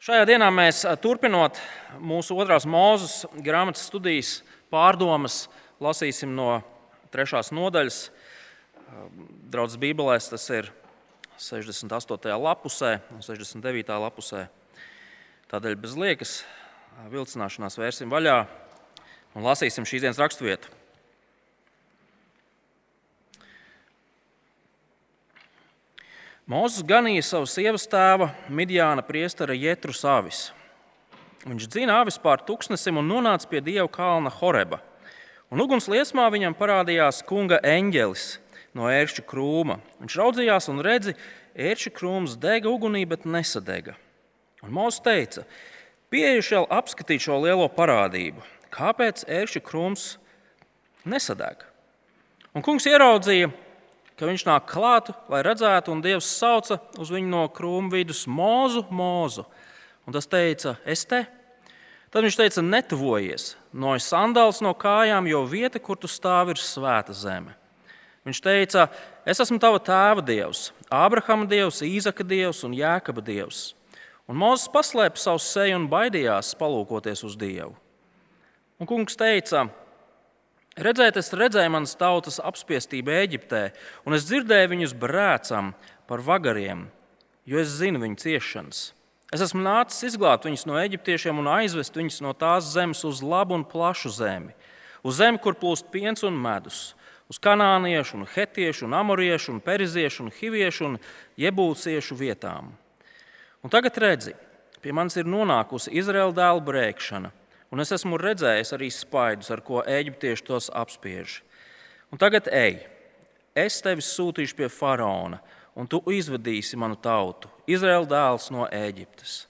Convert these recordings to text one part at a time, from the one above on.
Šajā dienā mēs turpinot mūsu otrās mūzes grāmatas studijas pārdomas, lasīsim no trešās nodaļas. Draudzes Bībelēs tas ir 68. lapusē un 69. lapusē. Tādēļ bez liekas vilcināšanās vērsim vaļā un lasīsim šīs dienas raksturvietu. Mozus ganīja savu sievas tēva, Midjāna priestera Jetru Sāvis. Viņš dzina avis pār tūkstnesim un nonāca pie dieva kalna Horeba. Un uguns liesmā viņam parādījās kunga eņģelis no ērču krūma. Viņš raudzījās un redzi, ērču krūms dega ugunī, bet nesadega. Un Mozus teica: Pieejuši jau apskatīt šo lielo parādību, kāpēc ērču krūms nesadeg. Un kungs ieraudzīja, ka viņš nāk klāt, lai redzētu, un Dievs sauca uz viņu no krūma vidus mūzu, mūzu. Un tas teica, es te. Tad viņš teica, netuvojies, noja sandāls no kājām, jo vieta, kur tu stāvi, ir svēta zeme. Viņš teica, es esmu tava tēva dievs, Ābrahama dievs, Īzaka dievs un Jēkaba dievs. Un Mozus paslēpa savu seju un baidījās palūkoties uz Dievu. Un kungs teica, Redzēt, es redzēju manas tautas apspiestību Eģiptē, un es dzirdēju viņus brēcam par vagariem, jo es zinu viņu ciešanas. Es esmu nācis izglābt viņus no eģiptiešiem un aizvest viņus no tās zemes uz labu un plašu zemi, uz zemi, kur plūst piens un medus, uz kanāniešu, un hetiešu, un amoriešu, un periziešu, un hiviešu un iebūciešu vietām. Un tagad redzi, pie manis ir nonākusi Izraēla dēla brēkšana un es esmu redzējis arī spaidus, ar ko eģiptieši tos apspiež. Un tagad ej, es tevi sūtīšu pie faraona, un tu izvedīsi manu tautu, Izraēla dēls no Eģiptes.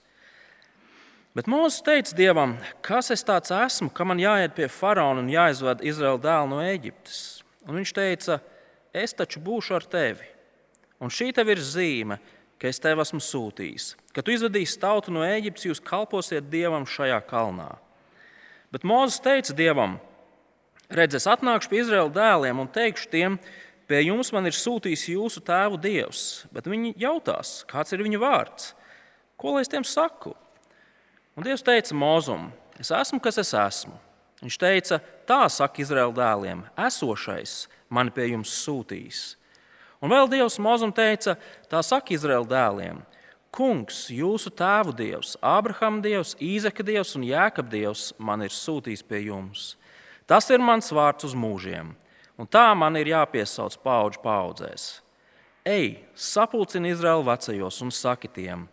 Bet Mozus teica Dievam, kas es tāds esmu, ka man jāiet pie faraona un jāizved Izraēla dēlu no Eģiptes. Un viņš teica, es taču būšu ar tevi. Un šī tev ir zīme, ka es tevi esmu sūtījis. Kad tu izvedīsi tautu no Eģiptes, jūs kalposiet Dievam šajā kalnā. Bet Mozus teica Dievam, redz, es atnākšu pie Izraēla dēliem un teikšu tiem, pie jums man ir sūtījis jūsu tēvu Dievs. Bet viņi jautās, kāds ir viņa vārds? Ko lai es tiem saku? Un Dievs teica Mozum, es esmu, kas es esmu. Viņš teica, tā saka Izraēla dēliem, esošais mani pie jums sūtīs. Un vēl Dievs Mozum teica, tā saka Izraēla dēliem, Kungs, jūsu tēvu dievs, Ābrahama dievs, Īzeka dievs un Jēkab dievs man ir sūtījis pie jums. Tas ir mans vārds uz mūžiem, un tā man ir jāpiesauc paudžu paudzēs. Ej, sapulcini Izraēlu vecajos un saki tiem: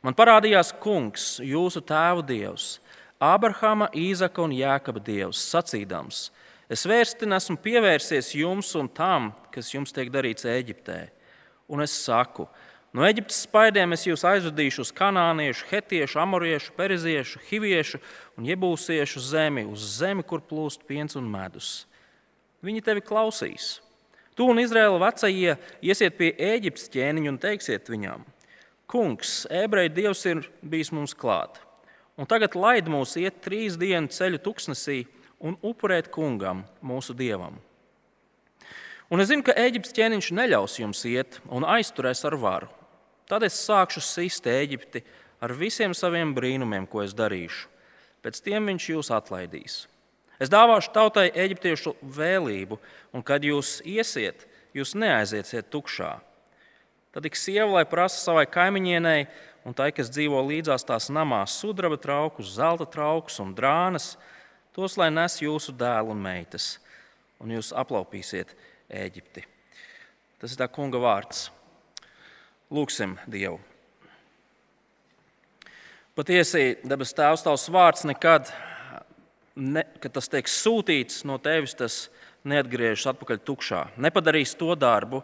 Man parādījās kungs, jūsu tēvu dievs, Ābrahama, Īzaka un Jēkaba dievs, sacīdams: Es vērstin esmu pievērsies jums un tam, kas jums tiek darīts Eģiptē. Un es saku, No Eģiptes spaidiem es jūs aizvedīšu uz kanāniešu, hetiešu, amoriešu, periziešu, hiviešu un iebūsiešu zemi, uz zemi, kur plūst piens un medus. Viņi tevi klausīs. Tu un Izraēla vecie iesiet pie Eģiptes ķēniņa un teiksiet viņam: Kungs, ebreju dievs ir bijis mums klāt, un tagad laid mūs iet trīs dienu ceļu tuksnesī un upurēt kungam, mūsu dievam. Un es zinu, ka Eģiptes ķēniņš neļaus jums iet un aizturēs ar varu Tad es sākšu sist Eģipti ar visiem saviem brīnumiem, ko es darīšu. Pēc tiem viņš jūs atlaidīs. Es dāvāšu tautai eģiptiešu vēlību, un kad jūs iesiet, jūs neaizietsiet tukšā. Tad ik sieva, lai prasa savai kaimiņienei, un tai, kas dzīvo līdzās tās namā, sudraba traukus, zelta traukus un drānas, tos lai nes jūsu dēlu un meitas, un jūs aplaupīsiet Eģipti. Tas ir tā kunga vārds. Lūksim Dievu. Patiesi, debes Tēvs, Tavs vārds nekad, ne, kad tas tiek sūtīts no Tevis, tas neatgriežas atpakaļ tukšā. Nepadarīs to darbu,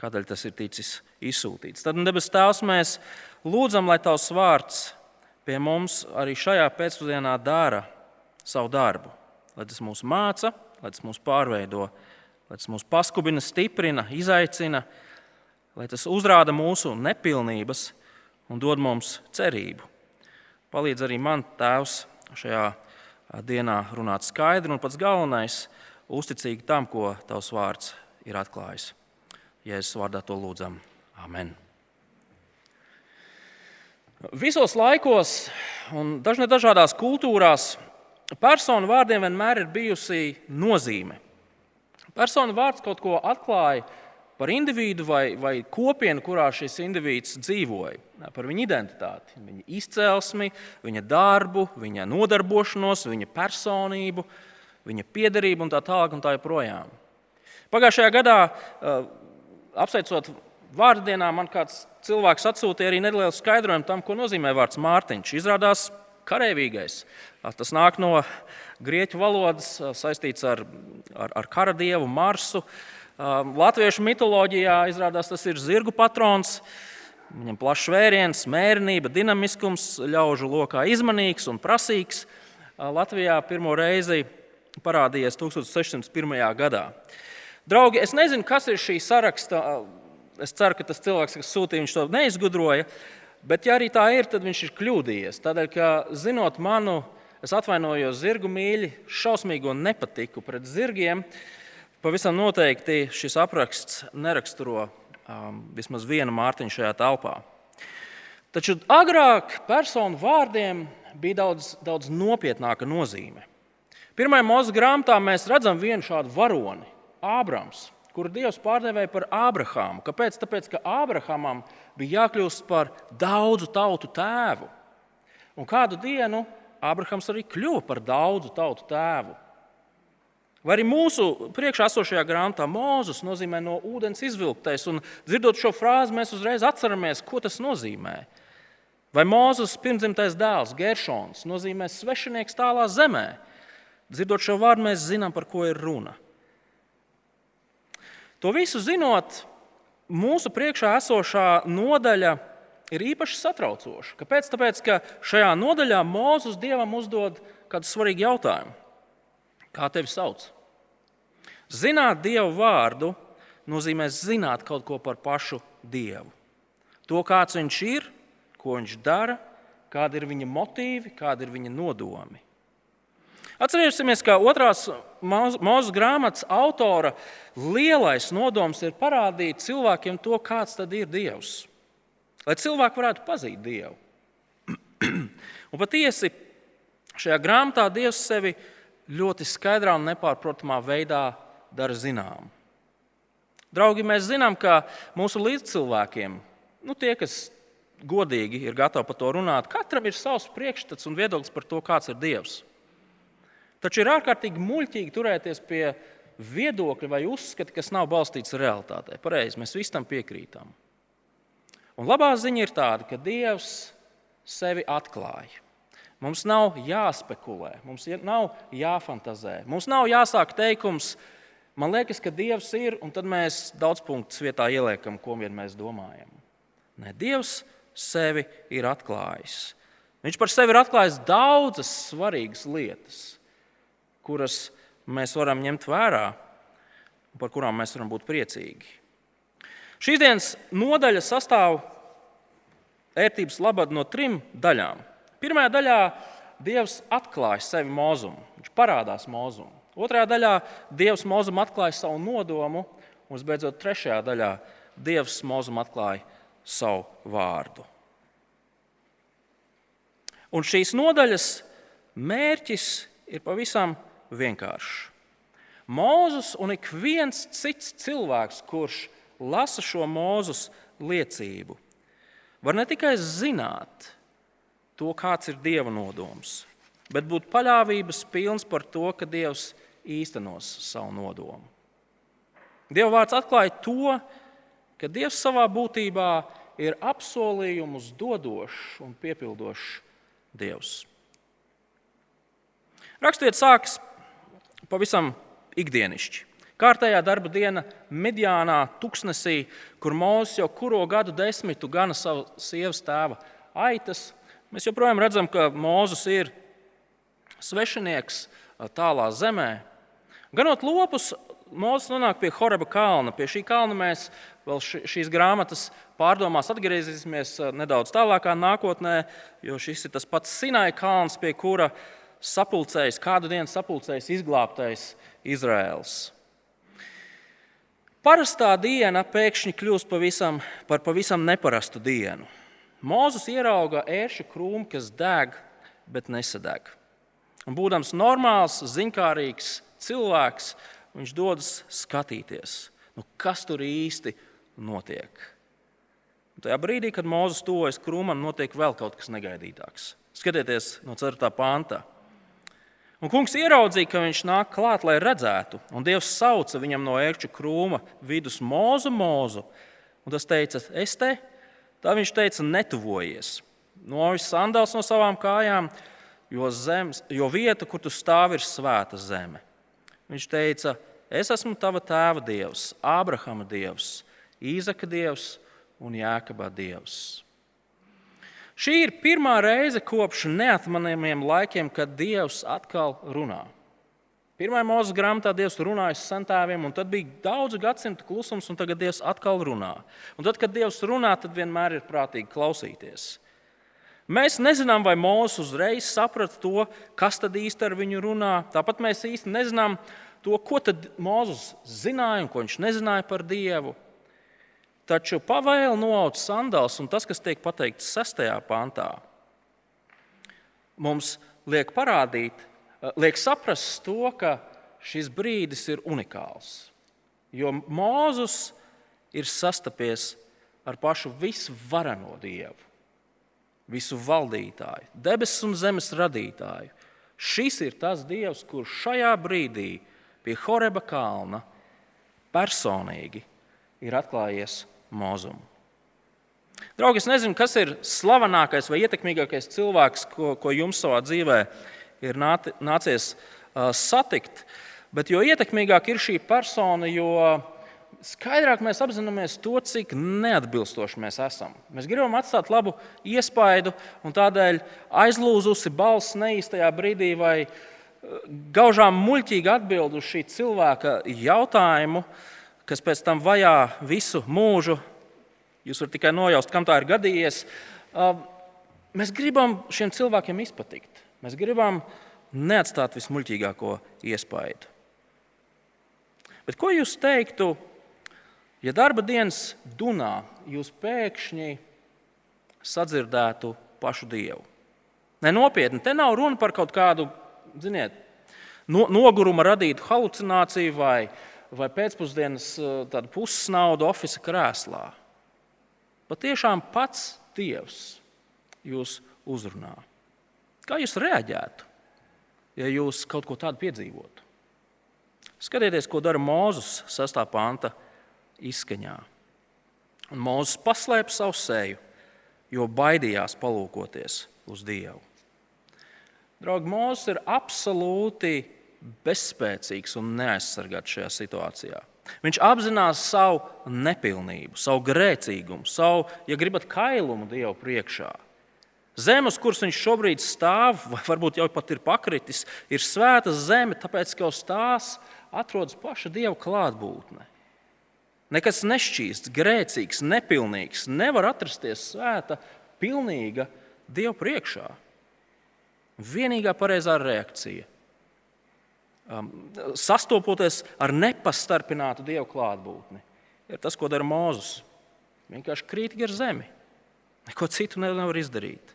kādēļ tas ir ticis izsūtīts. Tad, debes Tēvs, mēs lūdzam, lai Tavs vārds pie mums arī šajā pēcpusdienā dara savu darbu. Lai tas mūs māca, lai tas mūs pārveido, lai tas mūs paskubina, stiprina, izaicina lai tas uzrāda mūsu nepilnības un dod mums cerību. Palīdz arī man, Tēvs, šajā dienā runāt skaidri un pats galvenais - uzticīgi tam, ko Tavs vārds ir atklājis. Jēzus vārdā to lūdzam. Amen. Visos laikos un dažādās kultūrās personu vārdiem vienmēr ir bijusi nozīme. Personu vārds kaut ko atklāja par individu vai, vai kopienu, kurā šis indivīds dzīvoja, par viņa identitāti, viņa izcelsmi, viņa darbu, viņa nodarbošanos, viņa personību, viņa piederību un tā tālāk un tā joprojām. Pagājušajā gadā, apsveicot vārdu dienā, man kāds cilvēks atsūtīja arī nelielu skaidrojumu tam, ko nozīmē vārds Mārtiņš. Izrādās karavīgais. Tas nāk no grieķu valodas, saistīts ar, ar, ar kara dievu Marsu. Latviešu mitoloģijā izrādās tas ir zirgu patrons. Viņam plašs vēriens, mērenība, dinamiskums, ļaužu lokā izmanīgs un prasīgs. Latvijā pirmo reizi parādījies 1601. gadā. Draugi, es nezinu, kas ir šī saraksta. Es ceru, ka tas cilvēks, kas sūtīja, to neizgudroja. Bet, ja arī tā ir, tad viņš ir kļūdījies. Tādēļ, ka zinot manu, es atvainojos zirgu mīļi, šausmīgo nepatiku pret zirgiem, pavisam noteikti šis apraksts neraksturo um, vismaz vienu mārciņu šajā telpā. Taču agrāk personu vārdiem bija daudz, daudz nopietnāka nozīme. Pirmajā mūža grāmatā mēs redzam vienu šādu varoni, Ābrams, kuru Dievs pārdevēja par Ābrahāmu. Kāpēc? Tāpēc, ka Ābrahamam bija jākļūst par daudzu tautu tēvu. Un kādu dienu Ābrahams arī kļuva par daudzu tautu tēvu. Vai arī mūsu priekšā esošajā grāmatā Mūzes nozīmē no ūdens izvilktais, un dzirdot šo frāzi, mēs uzreiz atceramies, ko tas nozīmē. Vai Mūzes pirmdzimtais dēls, Geršons, nozīmē svešinieks tālā zemē. Dzirdot šo vārdu, mēs zinām, par ko ir runa. To visu zinot, mūsu priekšā esošā nodaļa ir īpaši satraucoša. Kāpēc? Tāpēc, ka šajā nodaļā Mozus dievam uzdod kādu svarīgu jautājumu. Kā tevi sauc? Zināt dievu vārdu nozīmē zināt kaut ko par pašu dievu. To, kāds viņš ir, ko viņš dara, kādi ir viņa motīvi, kādi ir viņa nodomi. Atcerēsimies, ka otrās mūža grāmatas autora lielais nodoms ir parādīt cilvēkiem to, kāds tad ir Dievs. Lai cilvēki varētu pazīt Dievu. un patiesi šajā grāmatā Dievs sevi ļoti skaidrā un nepārprotamā veidā dara zinām. Draugi, mēs zinām, ka mūsu līdzcilvēkiem, nu, tie, kas godīgi ir gatavi par to runāt, katram ir savs priekšstats un viedoklis par to, kāds ir Dievs. Taču ir ārkārtīgi muļķīgi turēties pie viedokļa vai uzskata, kas nav balstīts realitātē. Pareizi, mēs visi tam piekrītam. Un labā ziņa ir tāda, ka Dievs sevi atklāja. Mums nav jāspekulē, mums nav jāfantazē, mums nav jāsāk teikums, man liekas, ka Dievs ir, un tad mēs daudz punktus vietā ieliekam, ko vien mēs domājam. Nē, Dievs sevi ir atklājis. Viņš par sevi ir atklājis daudzas svarīgas lietas kuras mēs varam ņemt vērā un par kurām mēs varam būt priecīgi. Šīs dienas nodaļa sastāv ērtības labad no trim daļām. Pirmajā daļā Dievs atklāja sevi mūzumu, viņš parādās mūzumu. Otrajā daļā Dievs mūzumu atklāja savu nodomu, un visbeidzot, trešajā daļā Dievs mūzumu atklāja savu vārdu. Un šīs nodaļas mērķis ir pavisam vienkāršs. Mūzus un ik viens cits cilvēks, kurš lasa šo mūzus liecību, var ne tikai zināt to, kāds ir Dieva nodoms, bet būt paļāvības pilns par to, ka Dievs īstenos savu nodomu. Dieva vārds atklāja to, ka Dievs savā būtībā ir apsolījumus dodošs un piepildošs Dievs. Rakstiet sākas pavisam ikdienišķi. Kārtējā darba diena Mediānā, Tuksnesī, kur Mozus jau kuro gadu desmitu gana savu sievas tēva aitas. Mēs joprojām redzam, ka Mozus ir svešinieks tālā zemē. Ganot lopus, Mozus nonāk pie Horeba kalna. Pie šī kalna mēs vēl šīs grāmatas pārdomās atgriezīsimies nedaudz tālākā nākotnē, jo šis ir tas pats Sinai kalns, pie kura sapulcējis, kādu dienu sapulcējis izglābtais Izraels. Parastā diena pēkšņi kļūst pavisam, par pavisam neparastu dienu. Mozus ierauga ēršu krūmu, kas deg, bet nesadeg. Un, būdams normāls, zinkārīgs cilvēks, viņš dodas skatīties, nu, kas tur īsti notiek. Un tajā brīdī, kad Mozus tuvojas krūmam, notiek vēl kaut kas negaidītāks. Skatieties no 4. pānta. Un kungs ieraudzīja, ka viņš nāk klāt, lai redzētu, un Dievs sauca viņam no ērču krūma vidus mūzu, mūzu. Un tas teica, es te, tā viņš teica, netuvojies. Novis sandāls no savām kājām, jo, zemes, jo vieta, kur tu stāvi, ir svēta zeme. Viņš teica, es esmu tava tēva dievs, Ābrahama dievs, Īzaka dievs un Jēkabā dievs. Šī ir pirmā reize kopš neatmanāmiem laikiem, kad Dievs atkal runā. Pirmā mūža grāmatā Dievs runāja ar sentāviem, un tad bija daudzu gadsimtu klusums, un tagad Dievs atkal runā. Un tad, kad Dievs runā, tad vienmēr ir prātīgi klausīties. Mēs nezinām, vai Mozus uzreiz saprata to, kas tad īsti ar viņu runā. Tāpat mēs īsti nezinām to, ko Mozus zināja un ko viņš nezināja par Dievu. Taču pavēle noauc sandāls un tas, kas tiek pateikts 6. pantā, mums liek parādīt, liek saprast to, ka šis brīdis ir unikāls. Jo Mūzus ir sastapies ar pašu visvareno Dievu, visu valdītāju, debesu un zemes radītāju. Šis ir tas Dievs, kurš šajā brīdī pie Horeba kalna personīgi ir atklājies mūzumu. Draugi, es nezinu, kas ir slavenākais vai ietekmīgākais cilvēks, ko, ko jums savā dzīvē ir nācies satikt. Bet jo ietekmīgāk ir šī persona, jo skaidrāk mēs apzināmies to, cik neatbilstoši mēs esam. Mēs gribam atstāt labu iespaidu, un tādēļ aizlūzusi balss neīstajā brīdī vai gaužām muļķīgi atbild uz šī cilvēka jautājumu, kas pēc tam vajā visu mūžu. Jūs varat tikai nojaust, kam tā ir gadījies. Mēs gribam šiem cilvēkiem izpatikt. Mēs gribam neatstāt vismuļķīgāko iespaidu. Bet ko jūs teiktu, ja darba dienas dunā jūs pēkšņi sadzirdētu pašu Dievu? Ne nopietni, te nav runa par kaut kādu, ziniet, no, noguruma radītu halucināciju vai, vai pēcpusdienas eh, pussnaudu oficiālā krēslā. Patiešām pats Dievs jūs uzrunā. Kā jūs reaģētu, ja jūs kaut ko tādu piedzīvotu? Skatieties, ko dara Mozus 6. panta izskaņā. Un Mozus paslēpa savu seju, jo baidījās palūkoties uz Dievu. Draugi, Mozus ir absolūti bezspēcīgs un neaizsargāts šajā situācijā. Viņš apzinās savu nepilnību, savu grēcīgumu, savu, ja gribat, kailumu Dievu priekšā. Zeme, uz kuras viņš šobrīd stāv, varbūt jau pat ir pakritis, ir svēta zeme, tāpēc, ka uz tās atrodas paša Dieva klātbūtne. Nekas nešķīsts, grēcīgs, nepilnīgs nevar atrasties svēta, pilnīga Dieva priekšā. Vienīgā pareizā reakcija um, sastopoties ar nepastarpinātu dievu klātbūtni. Ir tas, ko dara Mozus. Vienkārši krīt gar zemi. Neko citu nevar izdarīt.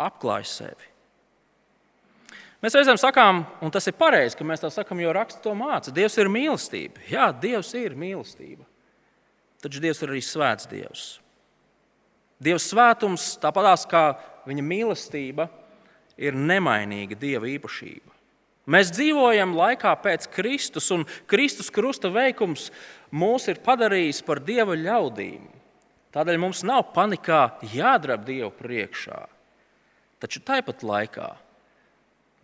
Apklāj sevi. Mēs reizēm sakām, un tas ir pareizi, ka mēs tā sakām, jo raksts to māca. Dievs ir mīlestība. Jā, Dievs ir mīlestība. Taču Dievs ir arī svēts Dievs. Dieva svētums, tāpat kā viņa mīlestība, ir nemainīga Dieva īpašība. Mēs dzīvojam laikā pēc Kristus, un Kristus krusta veikums mūs ir padarījis par Dieva ļaudīm. Tādēļ mums nav panikā jādrab Dievu priekšā. Taču tāpat laikā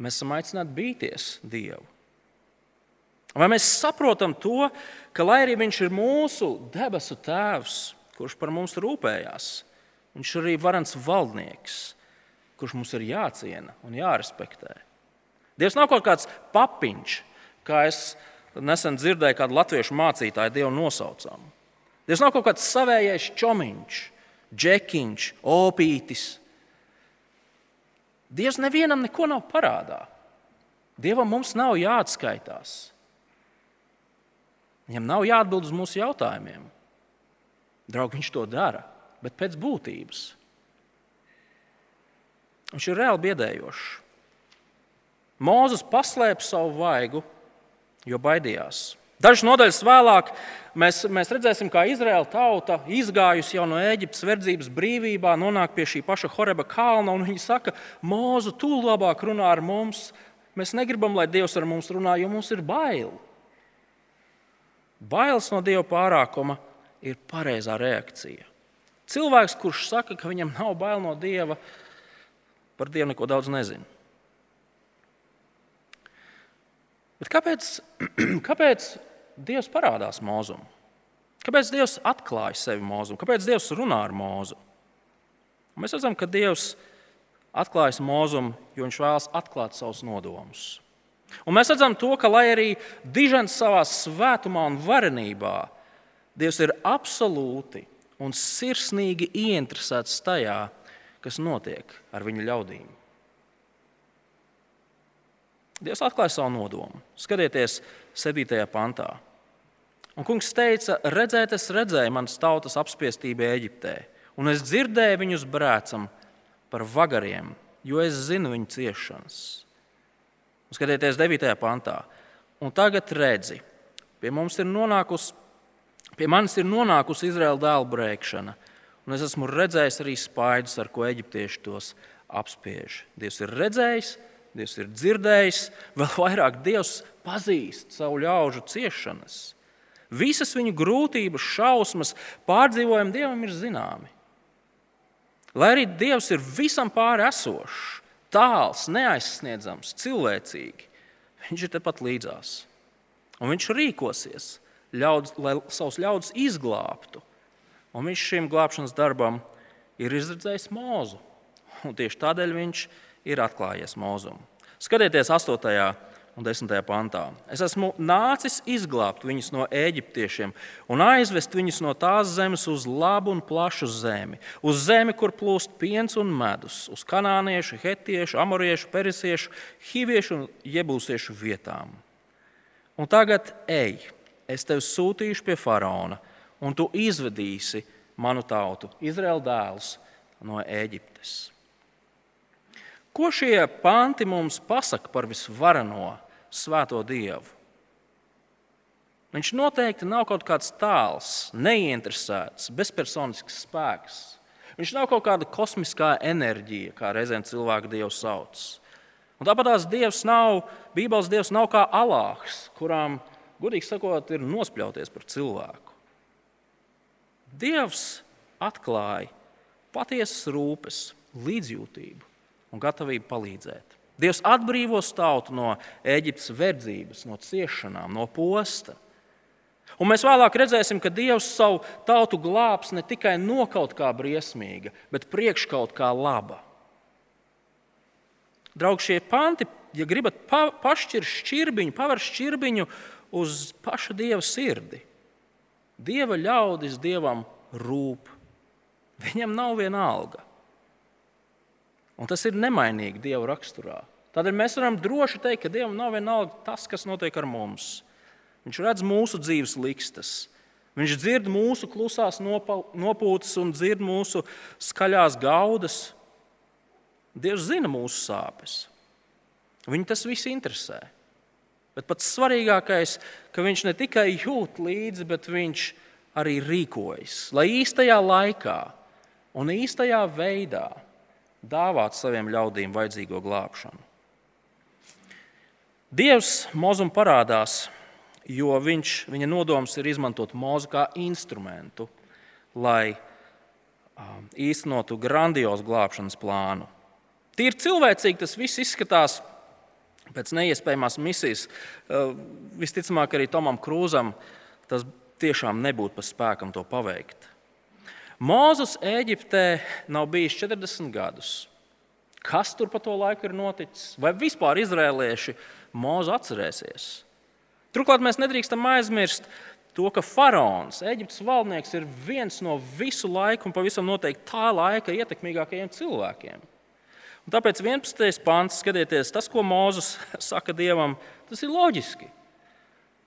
mēs esam aicināti bīties Dievu. Vai mēs saprotam to, ka lai arī Viņš ir mūsu debesu Tēvs, kurš par mums rūpējās, Viņš ir arī varants valdnieks, kurš mums ir jāciena un jārespektē. Dievs nav kaut kāds papiņš, kā es nesen dzirdēju, kādu latviešu mācītāju Dievu nosaucām. Dievs nav kaut kāds savējais čomiņš, džekiņš, opītis. Dievs nevienam neko nav parādā. Dievam mums nav jāatskaitās. Viņam nav jāatbild uz mūsu jautājumiem. Draugi, viņš to dara, bet pēc būtības. Viņš ir reāli biedējošs. Mūzes paslēpa savu vaigu, jo baidījās. Dažas nodaļas vēlāk mēs, mēs redzēsim, kā Izraēla tauta izgājusi jau no Eģiptes verdzības brīvībā, nonāk pie šī paša Horeba kalna. Viņi saka, Mūzu, tu labāk runā ar mums. Mēs negribam, lai Dievs ar mums runā, jo mums ir bail. Bailes no Dieva pārākuma ir pareizā reakcija. Cilvēks, kurš saka, ka viņam nav bail no Dieva, par Dievu neko daudz nezina. Bet kāpēc, kāpēc Dievs parādās mūzum? Kāpēc Dievs atklāja sevi mūzum? Kāpēc Dievs runā ar mūzu? Mēs redzam, ka Dievs atklājas mūzum, jo viņš vēlas atklāt savus nodomus. Un mēs redzam to, ka lai arī dižens savā svētumā un varenībā, Dievs ir absolūti un sirsnīgi ieinteresēts tajā, kas notiek ar viņa ļaudīm. Dievs atklāja savu nodomu. Skatieties, 7. pantā. Un kungs teica, redzēt, es redzēju manas tautas apspiestību Eģiptē, un es dzirdēju viņus brēcam par vagariem, jo es zinu viņu ciešanas. Un skatieties, 9. pantā. Un tagad redzi, pie nonākusi, pie manis ir nonākusi Izraēla dēla brēkšana, un es esmu redzējis arī spaidus, ar ko eģiptieši tos apspiež. Dievs ir redzējis, Dievs ir dzirdējis, vēl vairāk Dievs pazīst savu ļaužu ciešanas. Visas viņu grūtības, šausmas, pārdzīvojumi Dievam ir zināmi. Lai arī Dievs ir visam pāri esošs, tāls, neaizsniedzams, cilvēcīgi, Viņš ir tepat līdzās. Un viņš rīkosies, ļaudz, lai savus ļaudis izglābtu. Un viņš šim glābšanas darbam ir izredzējis mūzu. Tieši tādēļ viņš ir ir atklājies mūzum. Skatieties, 8. un 10. pantā. Es esmu nācis izglābt viņus no eģiptiešiem un aizvest viņus no tās zemes uz labu un plašu zemi, uz zemi, kur plūst piens un medus, uz kanāniešu, hetiešu, amoriešu, perisiešu, hiviešu un iebūsiešu vietām. Un tagad ej, es tevi sūtīšu pie faraona, un tu izvedīsi manu tautu, Izraēla dēlus, no Eģiptes. Ko šie panti mums pasaka par visvarano svēto dievu? Viņš noteikti nav kaut kāds tāls, neinteresēts, bezpersonisks spēks. Viņš nav kaut kāda kosmiskā enerģija, kā reizēm cilvēku dievu sauc. Un tāpat tās dievs nav, Bībeles dievs nav kā alāhs, kurām, gudīgi sakot, ir nospļauties par cilvēku. Dievs atklāja patiesas rūpes, līdzjūtību un gatavību palīdzēt. Dievs atbrīvos tautu no Eģiptes verdzības, no ciešanām, no posta. Un mēs vēlāk redzēsim, ka Dievs savu tautu glābs ne tikai no kaut kā briesmīga, bet priekš kaut kā laba. Draugi, šie panti, ja gribat pa, pašķirt šķirbiņu, pavērst šķirbiņu uz paša Dieva sirdi. Dieva ļaudis Dievam rūp. Viņam nav viena alga. Un tas ir nemainīgi Dieva raksturā. Tādēļ mēs varam droši teikt, ka Dievam nav vienalga tas, kas notiek ar mums. Viņš redz mūsu dzīves likstas. Viņš dzird mūsu klusās nopūtas un dzird mūsu skaļās gaudas. Dievs zina mūsu sāpes. Viņu tas viss interesē. Bet pats svarīgākais, ka viņš ne tikai jūt līdzi, bet viņš arī rīkojas, lai īstajā laikā un īstajā veidā dāvāt saviem ļaudīm vajadzīgo glābšanu. Dievs mūzum parādās, jo viņš, viņa nodoms ir izmantot mūzu kā instrumentu, lai um, īstenotu grandiozu glābšanas plānu. Tīri cilvēcīgi tas viss izskatās pēc neiespējamās misijas. Uh, visticamāk, arī Tomam Krūzam tas tiešām nebūtu pa spēkam to paveikt. Mūzes Eģiptē nav bijis 40 gadus. Kas tur pa to laiku ir noticis? Vai vispār izrēlieši mūzu atcerēsies? Turklāt mēs nedrīkstam aizmirst to, ka faraons, Eģiptes valdnieks, ir viens no visu laiku un pavisam noteikti tā laika ietekmīgākajiem cilvēkiem. Un tāpēc 11. pāns, skatieties, tas, ko Mozus saka Dievam, tas ir loģiski.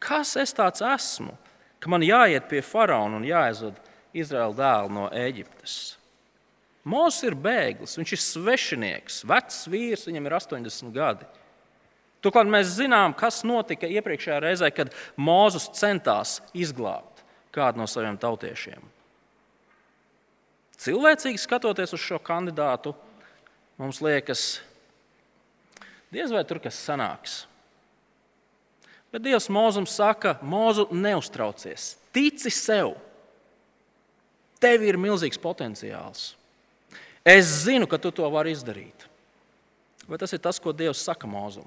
Kas es tāds esmu, ka man jāiet pie faraona un jāaizved Izraēla dēlu no Eģiptes. Mozus ir bēglis, viņš ir svešinieks, vecs vīrs, viņam ir 80 gadi. Turklāt mēs zinām, kas notika iepriekšējā reizē, kad Mozus centās izglābt kādu no saviem tautiešiem. Cilvēcīgi skatoties uz šo kandidātu, mums liekas, diez vai tur kas sanāks. Bet Dievs Mozum saka, Mozu, neuztraucies, tici sev. Tev ir milzīgs potenciāls. Es zinu, ka tu to vari izdarīt. Vai tas ir tas, ko Dievs saka Mozum?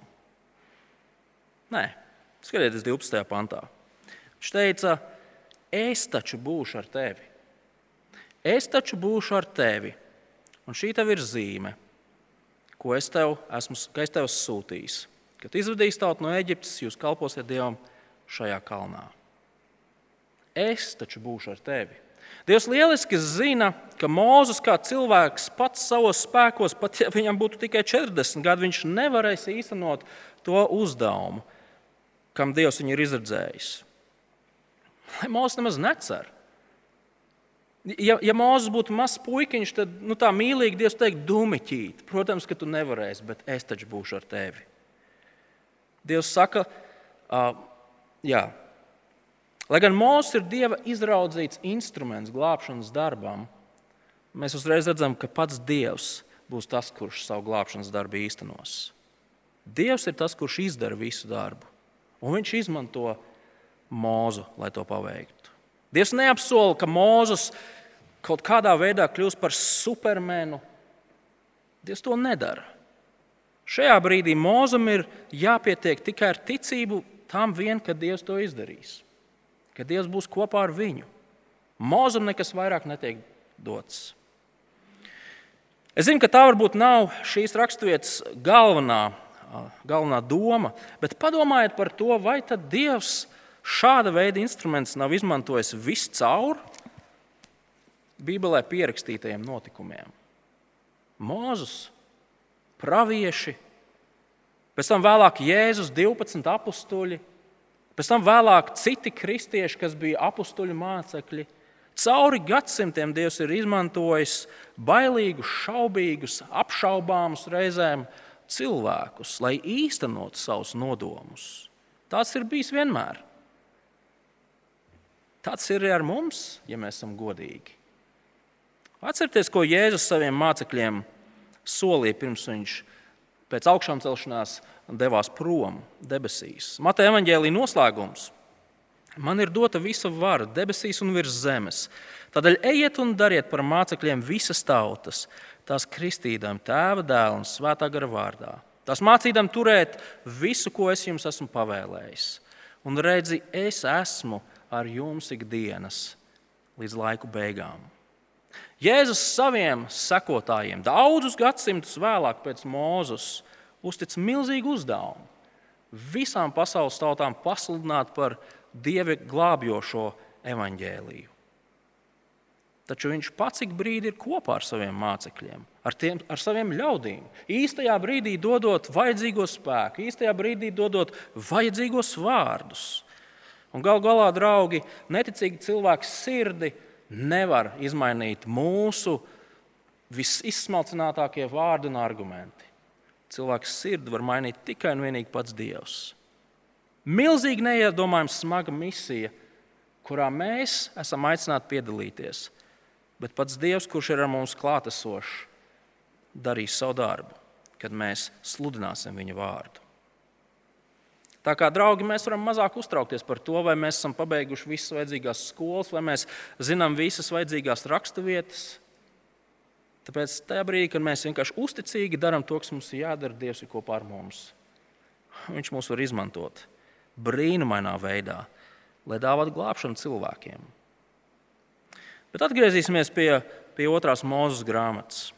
Nē, skatieties, 12. pantā. Viņš teica, es taču būšu ar tevi. Es taču būšu ar tevi, un šī tev ir zīme, ko es tev esmu es tev sūtījis. Kad izvedīs tautu no Eģiptes, jūs kalposiet Dievam šajā kalnā. Es taču būšu ar tevi. Dievs lieliski zina, ka Mozus kā cilvēks pats savos spēkos, pat ja viņam būtu tikai 40 gadi, viņš nevarēs īstenot to uzdevumu, kam Dievs viņu ir izredzējis. Mozus nemaz necer. Ja, ja Mozus būtu mazs puikiņš, tad nu, tā mīlīgi Dievs teikt, dumiķīt. Protams, ka tu nevarēsi, bet es taču būšu ar tevi. Dievs saka, uh, jā, Lai gan Mozus ir Dieva izraudzīts instruments glābšanas darbam, mēs uzreiz redzam, ka pats Dievs būs tas, kurš savu glābšanas darbu īstenos. Dievs ir tas, kurš izdara visu darbu, un viņš izmanto mūzu, lai to paveiktu. Dievs neapsola, ka Mozus kaut kādā veidā kļūs par supermenu. Dievs to nedara. Šajā brīdī Mozum ir jāpietiek tikai ar ticību tam vien, ka Dievs to izdarīs ka Dievs būs kopā ar viņu. Mūzum nekas vairāk netiek dots. Es zinu, ka tā varbūt nav šīs raksturvietas galvenā, galvenā doma, bet padomājiet par to, vai tad Dievs šāda veida instruments nav izmantojis viscaur Bībelē pierakstītajiem notikumiem. Mūzus, pravieši, pēc tam vēlāk Jēzus 12 apstuļi, Pēc tam vēlāk citi kristieši, kas bija apstuļu mācekļi. Cauri gadsimtiem Dievs ir izmantojis bailīgus, šaubīgus, apšaubāmus reizēm cilvēkus, lai īstenotu savus nodomus. Tas ir bijis vienmēr. Tas ir arī ar mums, ja mēs esam godīgi. Atcerieties, ko Jēzus saviem mācekļiem solīja pirms viņš pēc augšām celšanās devās prom debesīs. Mateja evaņģēlīja noslēgums. Man ir dota visa vara debesīs un virs zemes. Tādēļ ejiet un dariet par mācekļiem visas tautas, tās kristīdām, tēva dēla un svētā gara vārdā. Tās mācīdām turēt visu, ko es jums esmu pavēlējis. Un redzi, es esmu ar jums ikdienas līdz laiku beigām. Jēzus saviem sekotājiem daudzus gadsimtus vēlāk pēc Mūzus uztic milzīgu uzdevumu visām pasaules tautām pasludināt par dievi glābjošo evaņģēliju. Taču viņš pats ik brīdi ir kopā ar saviem mācekļiem, ar, tiem, ar saviem ļaudīm. Īstajā brīdī dodot vajadzīgo spēku, īstajā brīdī dodot vajadzīgos vārdus. Un gal galā, draugi, neticīgi cilvēks sirdi nevar izmainīt mūsu visizsmalcinātākie vārdi un argumenti cilvēks sirdi var mainīt tikai un vienīgi pats Dievs. Milzīgi neiedomājama smaga misija, kurā mēs esam aicināti piedalīties. Bet pats Dievs, kurš ir ar mums klātesošs, darīs savu darbu, kad mēs sludināsim viņa vārdu. Tā kā draugi, mēs varam mazāk uztraukties par to, vai mēs esam pabeiguši visas vajadzīgās skolas, vai mēs zinām visas vajadzīgās raksturvietas, Tāpēc tajā brīdī, kad mēs vienkārši uzticīgi darām to, kas mums ir jādara, Dievs ir kopā ar mums. Viņš mūs var izmantot brīnumainā veidā, lai dāvātu glābšanu cilvēkiem. Bet atgriezīsimies pie, pie otrās mūzes grāmatas.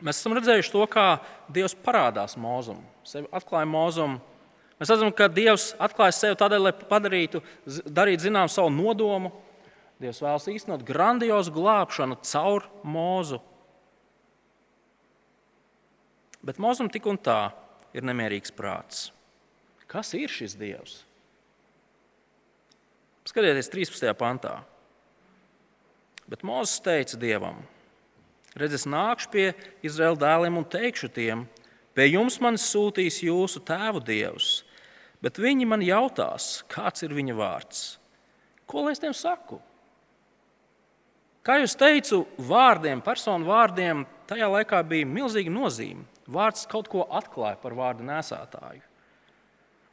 Mēs esam redzējuši to, kā Dievs parādās mūzum, sevi atklāja mūzum. Mēs redzam, ka Dievs atklāja sevi tādēļ, lai padarītu, darītu zinām savu nodomu. Dievs vēlas īstenot grandiozu glābšanu caur mūzu. Bet Mozum tik un tā ir nemierīgs prāts. Kas ir šis dievs? Skatieties, 13. pantā. Bet Mozus teica dievam: Redz, es nākšu pie Izraēla dēliem un teikšu tiem, pie jums man sūtīs jūsu tēvu dievs, bet viņi man jautās, kāds ir viņa vārds. Ko lai es tiem saku? Kā jau teicu, vārdiem, personu vārdiem tajā laikā bija milzīga nozīme. Vārds kaut ko atklāja par vārdu nesētāju.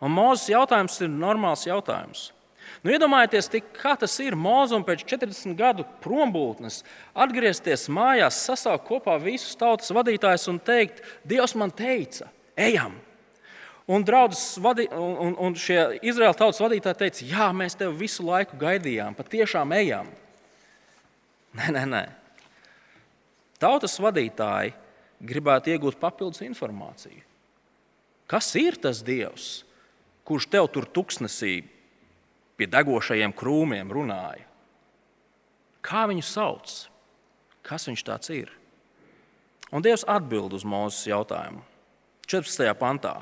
Un Mozus jautājums ir normāls jautājums. Nu, iedomājieties, tik, kā tas ir mūzum pēc 40 gadu prombūtnes, atgriezties mājās, sasaukt kopā visus tautas vadītājus un teikt, Dievs man teica, ejam! Un, vadi, un, un šie Izraēla tautas vadītāji teica, jā, mēs tevi visu laiku gaidījām, patiešām ejam. Nē, nē, nē. Tautas vadītāji gribētu iegūt papildus informāciju. Kas ir tas Dievs, kurš tev tur tuksnesī pie degošajiem krūmiem runāja. Kā viņu sauc? Kas viņš tāds ir? Un Dievs atbild uz Mozus jautājumu. 14. pantā.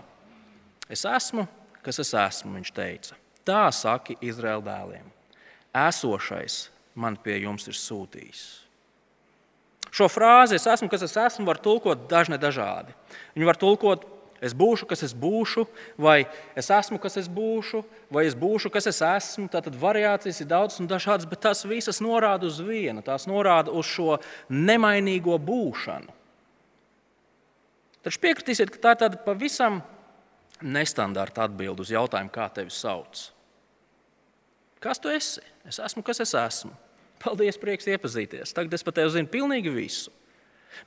Es esmu, kas es esmu, viņš teica. Tā saka Izraēla dēliem. Esošais man pie jums ir sūtījis. Šo frāzi es esmu, kas es esmu, var tulkot dažne dažādi. Viņu var tulkot Es būšu, kas es būšu, vai es esmu, kas es būšu, vai es būšu, kas es esmu. Tātad variācijas ir daudzas un dažādas, bet tās visas norāda uz vienu. Tās norāda uz šo nemainīgo būšanu. Taču piekritīsiet, ka tā ir tāda pavisam nestandarta atbilde uz jautājumu, kā tevi sauc. Kas tu esi? Es esmu, kas es esmu. Paldies, prieks iepazīties. Tagad es par tevi zinu pilnīgi visu.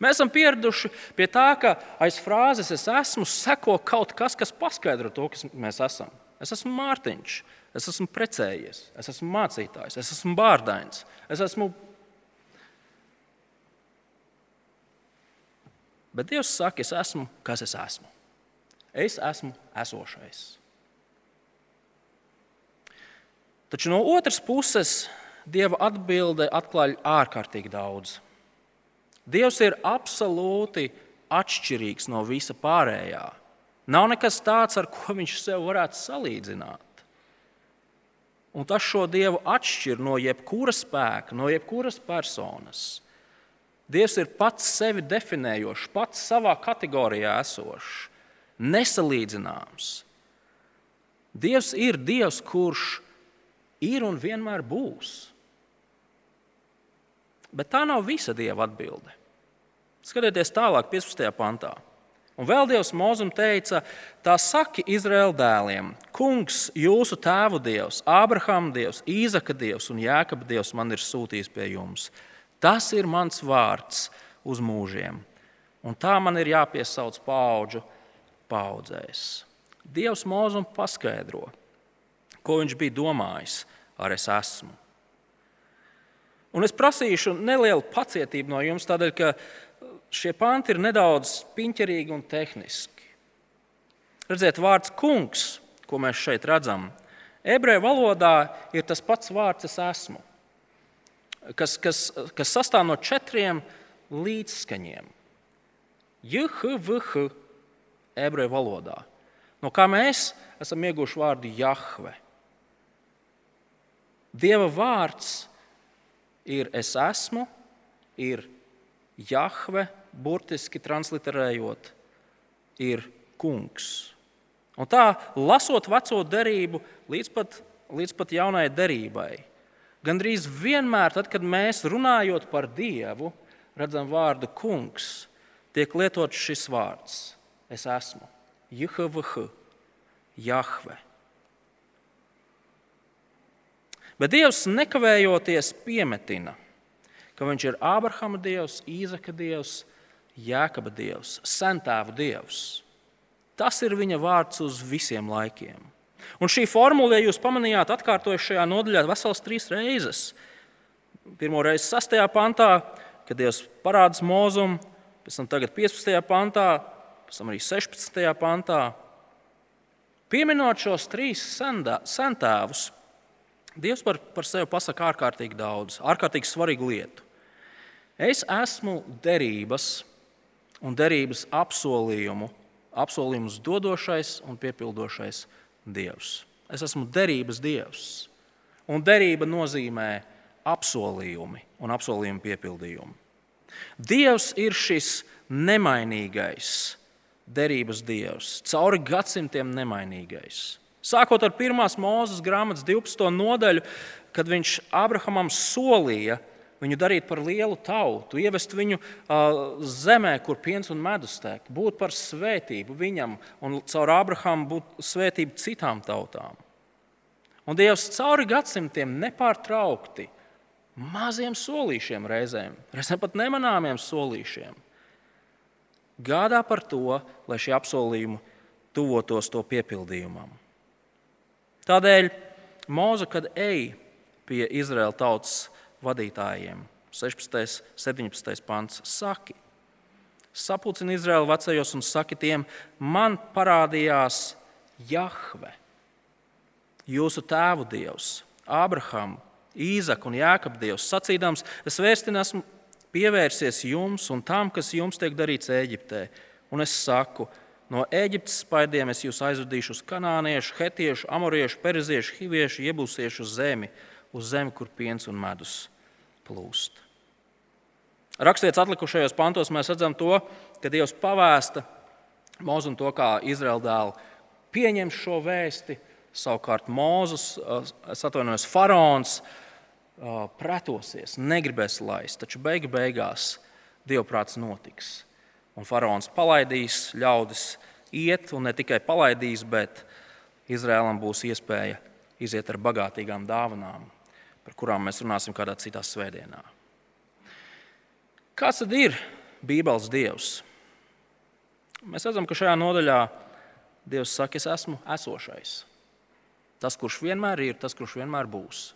Mēs esam pieraduši pie tā, ka aiz frāzes es esmu seko kaut kas, kas paskaidro to, kas mēs esam. Es esmu Mārtiņš, es esmu precējies, es esmu mācītājs, es esmu bārdains, es esmu. Bet Dievs saka, es esmu, kas es esmu. Es esmu esošais. Taču no otras puses, Dieva atbilde atklāja ārkārtīgi daudz. Dievs ir absolūti atšķirīgs no visa pārējā. Nav nekas tāds, ar ko viņš sev varētu salīdzināt. Un tas šo dievu atšķir no jebkura spēka, no jebkuras personas. Dievs ir pats sevi definējošs, pats savā kategorijā esošs, nesalīdzināms. Dievs ir Dievs, kurš ir un vienmēr būs. Bet tā nav visa dieva atbilde. Skatieties tālāk, 15. pantā. Un vēl Dievs Mozum teica, tā saki Izraēla dēliem: Kungs, jūsu tēvu dievs, Ābrahama dievs, Īzaka dievs un Jēkaba dievs man ir sūtījis pie jums. Tas ir mans vārds uz mūžiem, un tā man ir jāpiesauc paudžu paudzēs. Dievs Mozum paskaidro, ko viņš bija domājis ar es esmu. Un es prasīšu nelielu pacietību no jums, tādēļ, ka šie panti ir nedaudz piņķerīgi un tehniski. Redziet, vārds kungs, ko mēs šeit redzam, ebreju valodā ir tas pats vārds es esmu, kas, kas, kas sastāv no četriem līdzskaņiem. JHVH ebreju valodā. No kā mēs esam ieguvuši vārdu Jahve. Dieva vārds ir es esmu, ir Jahve, burtiski transliterējot, ir kungs. Un tā, lasot veco derību līdz pat, līdz pat jaunai derībai, gandrīz vienmēr, tad, kad mēs runājot par Dievu, redzam vārdu kungs, tiek lietots šis vārds - es esmu, Jehvh, Jahve. Bet Dievs nekavējoties piemetina, ka Viņš ir Ābrahama Dievs, Īzaka Dievs, Jēkaba Dievs, Sentēvu Dievs. Tas ir viņa vārds uz visiem laikiem. Un šī formula, ja jūs pamanījāt, atkārtojas šajā nodaļā vesels trīs reizes. Pirmo reizi 6. pantā, kad Dievs parādās mūzumu, pēc tam 15. pantā, tam arī 16. pantā. Pieminot šos trīs sentēvus, Dievs par, par sevi pasaka ārkārtīgi daudz, ārkārtīgi svarīgu lietu. Es esmu derības un derības apsolījumu, apsolījumus dodošais un piepildošais Dievs. Es esmu derības Dievs. Un derība nozīmē apsolījumi un apsolījumu piepildījumu. Dievs ir šis nemainīgais derības dievs, cauri gadsimtiem nemainīgais. Sākot ar 1. mūzes grāmatas 12. nodaļu, kad viņš Abrahamam solīja viņu darīt par lielu tautu, ievest viņu uh, zemē, kur piens un medus tek, būt par svētību viņam un caur Abrahamu būt svētību citām tautām. Un Dievs cauri gadsimtiem nepārtraukti maziem solīšiem reizēm, reizēm pat nemanāmiem solīšiem, gādā par to, lai šie apsolījumi tuvotos to piepildījumam. Tādēļ Moza, kad ej pie Izraēla tautas vadītājiem, 16. un 17. pants, saki, sapulcini Izraēlu vecajos un saki tiem, man parādījās Jahve, jūsu tēvu dievs, Ābrahama, Īzaka un Jāekaba dievs, sacīdams, es vēstin esmu pievērsies jums un tam, kas jums tiek darīts Eģiptē, un es saku, No Eģiptes spaidiem es jūs aizvedīšu uz kanāniešu, hetiešu, amoriešu, periziešu, hiviešu, iebūsiešu zemi, uz zemi, kur piens un medus plūst. Rakstīts atlikušajos pantos, mēs redzam to, ka Dievs pavēsta Mozu un to, kā Izraēla dēli pieņem šo vēsti. Savukārt Mozus, es atvainojos, faraons pretosies, negribēs laist, taču beigu beigās Dievprāts notiks un faraons palaidīs ļaudis iet, un ne tikai palaidīs, bet Izrēlam būs iespēja iziet ar bagātīgām dāvanām, par kurām mēs runāsim kādā citā svētdienā. Kāds tad ir Bībeles Dievs? Mēs redzam, ka šajā nodaļā Dievs saka, es esmu esošais. Tas, kurš vienmēr ir, tas, kurš vienmēr būs.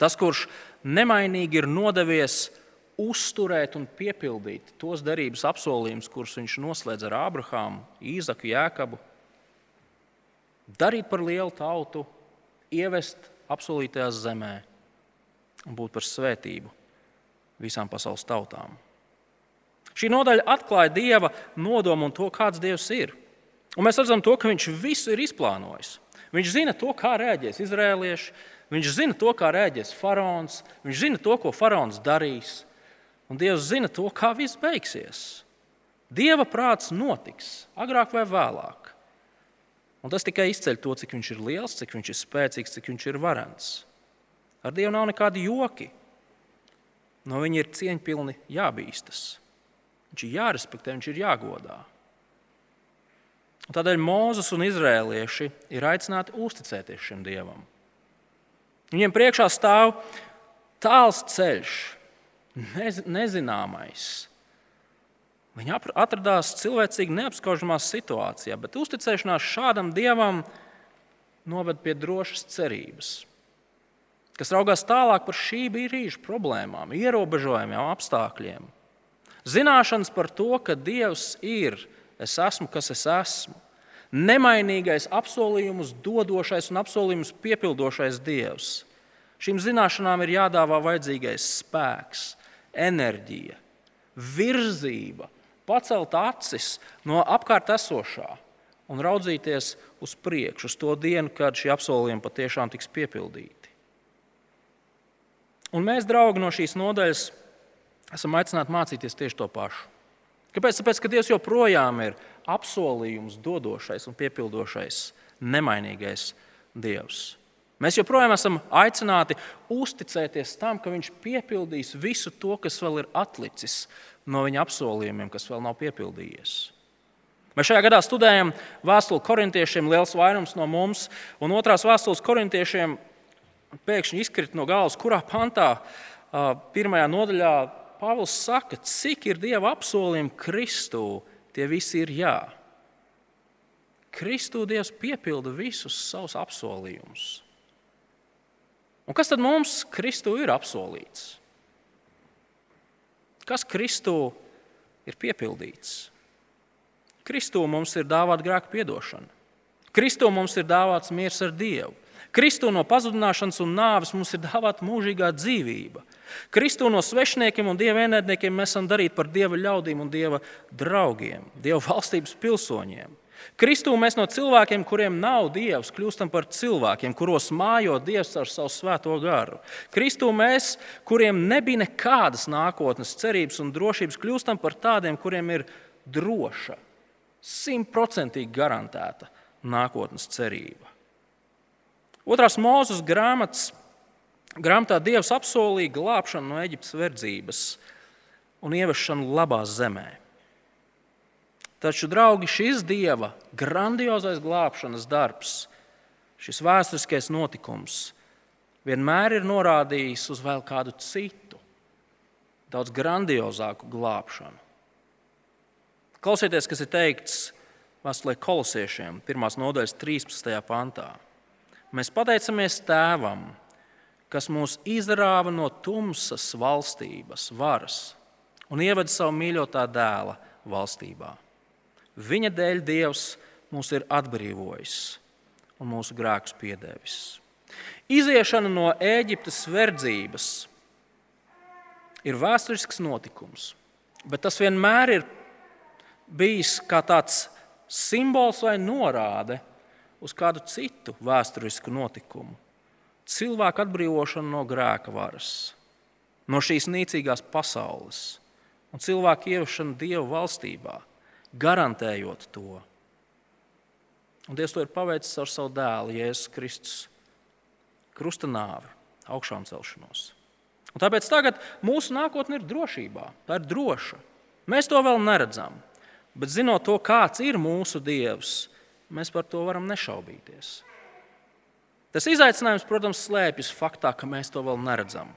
Tas, kurš nemainīgi ir nodevies uzturēt un piepildīt tos derības apsolījumus, kurus viņš noslēdz ar Ābrahāmu, Īzaku, Jēkabu, darīt par lielu tautu, ievest apsolītajā zemē un būt par svētību visām pasaules tautām. Šī nodaļa atklāja Dieva nodomu un to, kāds Dievs ir. Un mēs redzam, to, ka Viņš visu ir izplānojis. Viņš zina to, kā rēģēs izrēlieši, viņš zina to, kā rēģēs faraons, viņš zina to, ko faraons darīs. Un Dievs zina to, kā viss beigsies. Dieva prāts notiks agrāk vai vēlāk. Un tas tikai izceļ to, cik viņš ir liels, cik viņš ir spēcīgs, cik viņš ir varants. Ar Dievu nav nekādi joki. No viņa ir cieņpilni jābīstas. Viņš ir jārespektē, viņš ir jāgodā. Un tādēļ Mozus un Izrēlieši ir aicināti uzticēties šim Dievam. Viņiem priekšā stāv tāls ceļš, nez, nezināmais. Viņi atradās cilvēcīgi neapskaužamā situācijā, bet uzticēšanās šādam dievam noved pie drošas cerības, kas raugās tālāk par šī brīža problēmām, ierobežojumiem, apstākļiem. Zināšanas par to, ka Dievs ir, es esmu, kas es esmu, nemainīgais apsolījumus dodošais un apsolījumus piepildošais Dievs. Šīm zināšanām ir jādāvā vajadzīgais spēks, enerģija, virzība, pacelt acis no apkārt esošā un raudzīties uz priekšu, uz to dienu, kad šie apsolījumi patiešām tiks piepildīti. Un mēs, draugi, no šīs nodaļas esam aicināti mācīties tieši to pašu. Kāpēc? Tāpēc, ka Dievs joprojām ir apsolījums dodošais un piepildošais, nemainīgais Dievs. Mēs joprojām esam aicināti uzticēties tam, ka Viņš piepildīs visu to, kas vēl ir atlicis no Viņa apsolījumiem, kas vēl nav piepildījies. Mēs šajā gadā studējam vēstuli korintiešiem, liels vairums no mums, un otrās vēstules korintiešiem pēkšņi izkrīt no galvas, kurā pantā, pirmajā nodaļā, Pāvils saka, cik ir Dieva apsolījumi Kristū, tie visi ir jā. Kristū Dievs piepilda visus savus apsolījumus. Un kas tad mums Kristū ir apsolīts? Kas Kristū ir piepildīts? Kristū mums ir dāvāta grēka piedošana. Kristū mums ir dāvāts miers ar Dievu. Kristū no pazudināšanas un nāves mums ir dāvāta mūžīgā dzīvība. Kristū no svešniekiem un dieva ienaidniekiem mēs esam darīti par dieva ļaudīm un dieva draugiem, dieva valstības pilsoņiem. Kristū mēs no cilvēkiem, kuriem nav dievs, kļūstam par cilvēkiem, kuros mājo dievs ar savu svēto garu. Kristū mēs, kuriem nebija nekādas nākotnes cerības un drošības, kļūstam par tādiem, kuriem ir droša, simtprocentīgi garantēta nākotnes cerība. Otrās mūzes grāmatas, grāmatā Dievs apsolīja glābšanu no Eģiptes verdzības un ievešanu labā zemē. Taču, draugi, šis Dieva grandiozais glābšanas darbs, šis vēsturiskais notikums, vienmēr ir norādījis uz vēl kādu citu, daudz grandiozāku glābšanu. Klausieties, kas ir teikts Vēstulē kolosiešiem, 1. nodaļas 13. pantā. Mēs pateicamies Tēvam, kas mūs izrāva no tumsas valstības, varas un ievada savu mīļotā dēla valstībā. Viņa dēļ Dievs mūs ir atbrīvojis un mūsu grēkus piedevis. Iziešana no Ēģiptes verdzības ir vēsturisks notikums, bet tas vienmēr ir bijis kā tāds simbols vai norāde uz kādu citu vēsturisku notikumu. Cilvēku atbrīvošana no grēka varas, no šīs nīcīgās pasaules un cilvēku ieviešana Dieva valstībā, garantējot to. Un Dievs to ir paveicis ar savu dēlu, Jēzus Kristus, krusta nāvi, augšām celšanos. Un tāpēc tagad mūsu nākotne ir drošībā, tā ir droša. Mēs to vēl neredzam. Bet zinot to, kāds ir mūsu Dievs, mēs par to varam nešaubīties. Tas izaicinājums, protams, slēpjas faktā, ka mēs to vēl neredzam.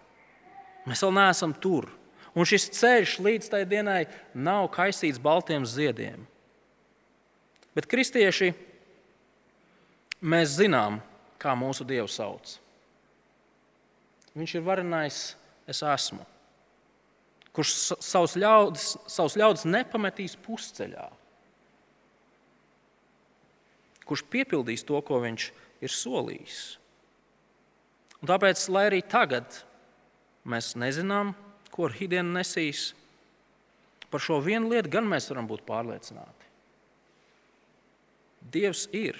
Mēs vēl neesam tur. Un šis ceļš līdz tai dienai nav kaisīts baltiem ziediem. Bet kristieši, mēs zinām, kā mūsu Dievu sauc. Viņš ir varenais, es esmu kurš savus ļaudis, savus ļaudis nepametīs pusceļā, kurš piepildīs to, ko viņš ir solījis. Un tāpēc, lai arī tagad mēs nezinām, ko rītdiena nesīs, par šo vienu lietu gan mēs varam būt pārliecināti. Dievs ir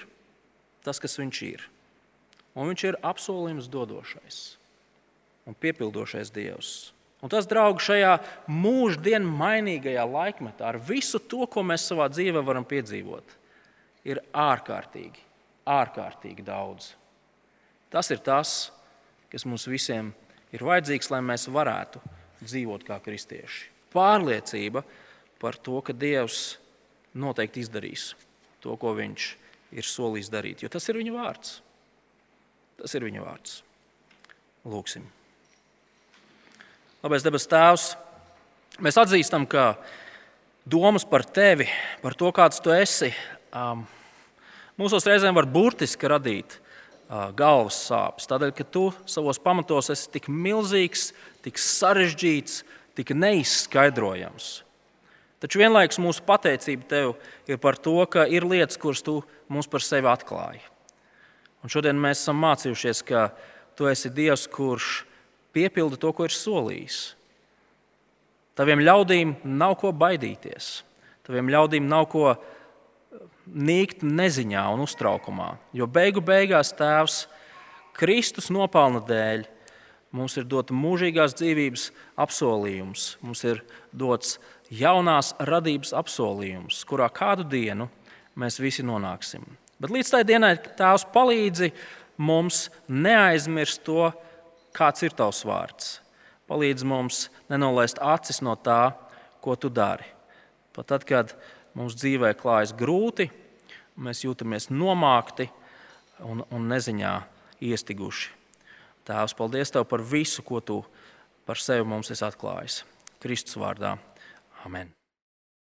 tas, kas viņš ir. Un viņš ir apsolījums dodošais un piepildošais Dievs. Un tas, draugi, šajā mūždien mainīgajā laikmetā, ar visu to, ko mēs savā dzīvē varam piedzīvot, ir ārkārtīgi, ārkārtīgi daudz. Tas ir tas, kas mums visiem ir vajadzīgs, lai mēs varētu dzīvot kā kristieši. Pārliecība par to, ka Dievs noteikti izdarīs to, ko Viņš ir solījis darīt, jo tas ir Viņa vārds. Tas ir Viņa vārds. Lūksim! Labais debes Tēvs, mēs atzīstam, ka domas par tevi, par to, kāds tu esi, um, mūsos reizēm var burtiski radīt galvas sāpes. Tādēļ, ka tu savos pamatos esi tik milzīgs, tik sarežģīts, tik neizskaidrojams. Taču vienlaikus mūsu pateicība tev ir par to, ka ir lietas, kuras tu mums par sevi atklāji. Un šodien mēs esam mācījušies, ka tu esi Dievs, kurš piepilda to, ko ir solījis. Taviem ļaudīm nav ko baidīties. Taviem ļaudīm nav ko nīkt neziņā un uztraukumā. Jo beigu beigās Tēvs Kristus nopelna dēļ mums ir dots mūžīgās dzīvības apsolījums, mums ir dots jaunās radības apsolījums, kurā kādu dienu mēs visi nonāksim. Bet līdz tai dienai Tēvs palīdzi mums neaizmirst to, kāds ir tavs vārds. Palīdz mums nenolaist acis no tā, ko tu dari. Pat tad, kad mums dzīvē klājas grūti, mēs jūtamies nomākti un, un neziņā iestiguši. Tēvs, paldies Tev par visu, ko Tu par sevi mums esi atklājis. Kristus vārdā. Amen.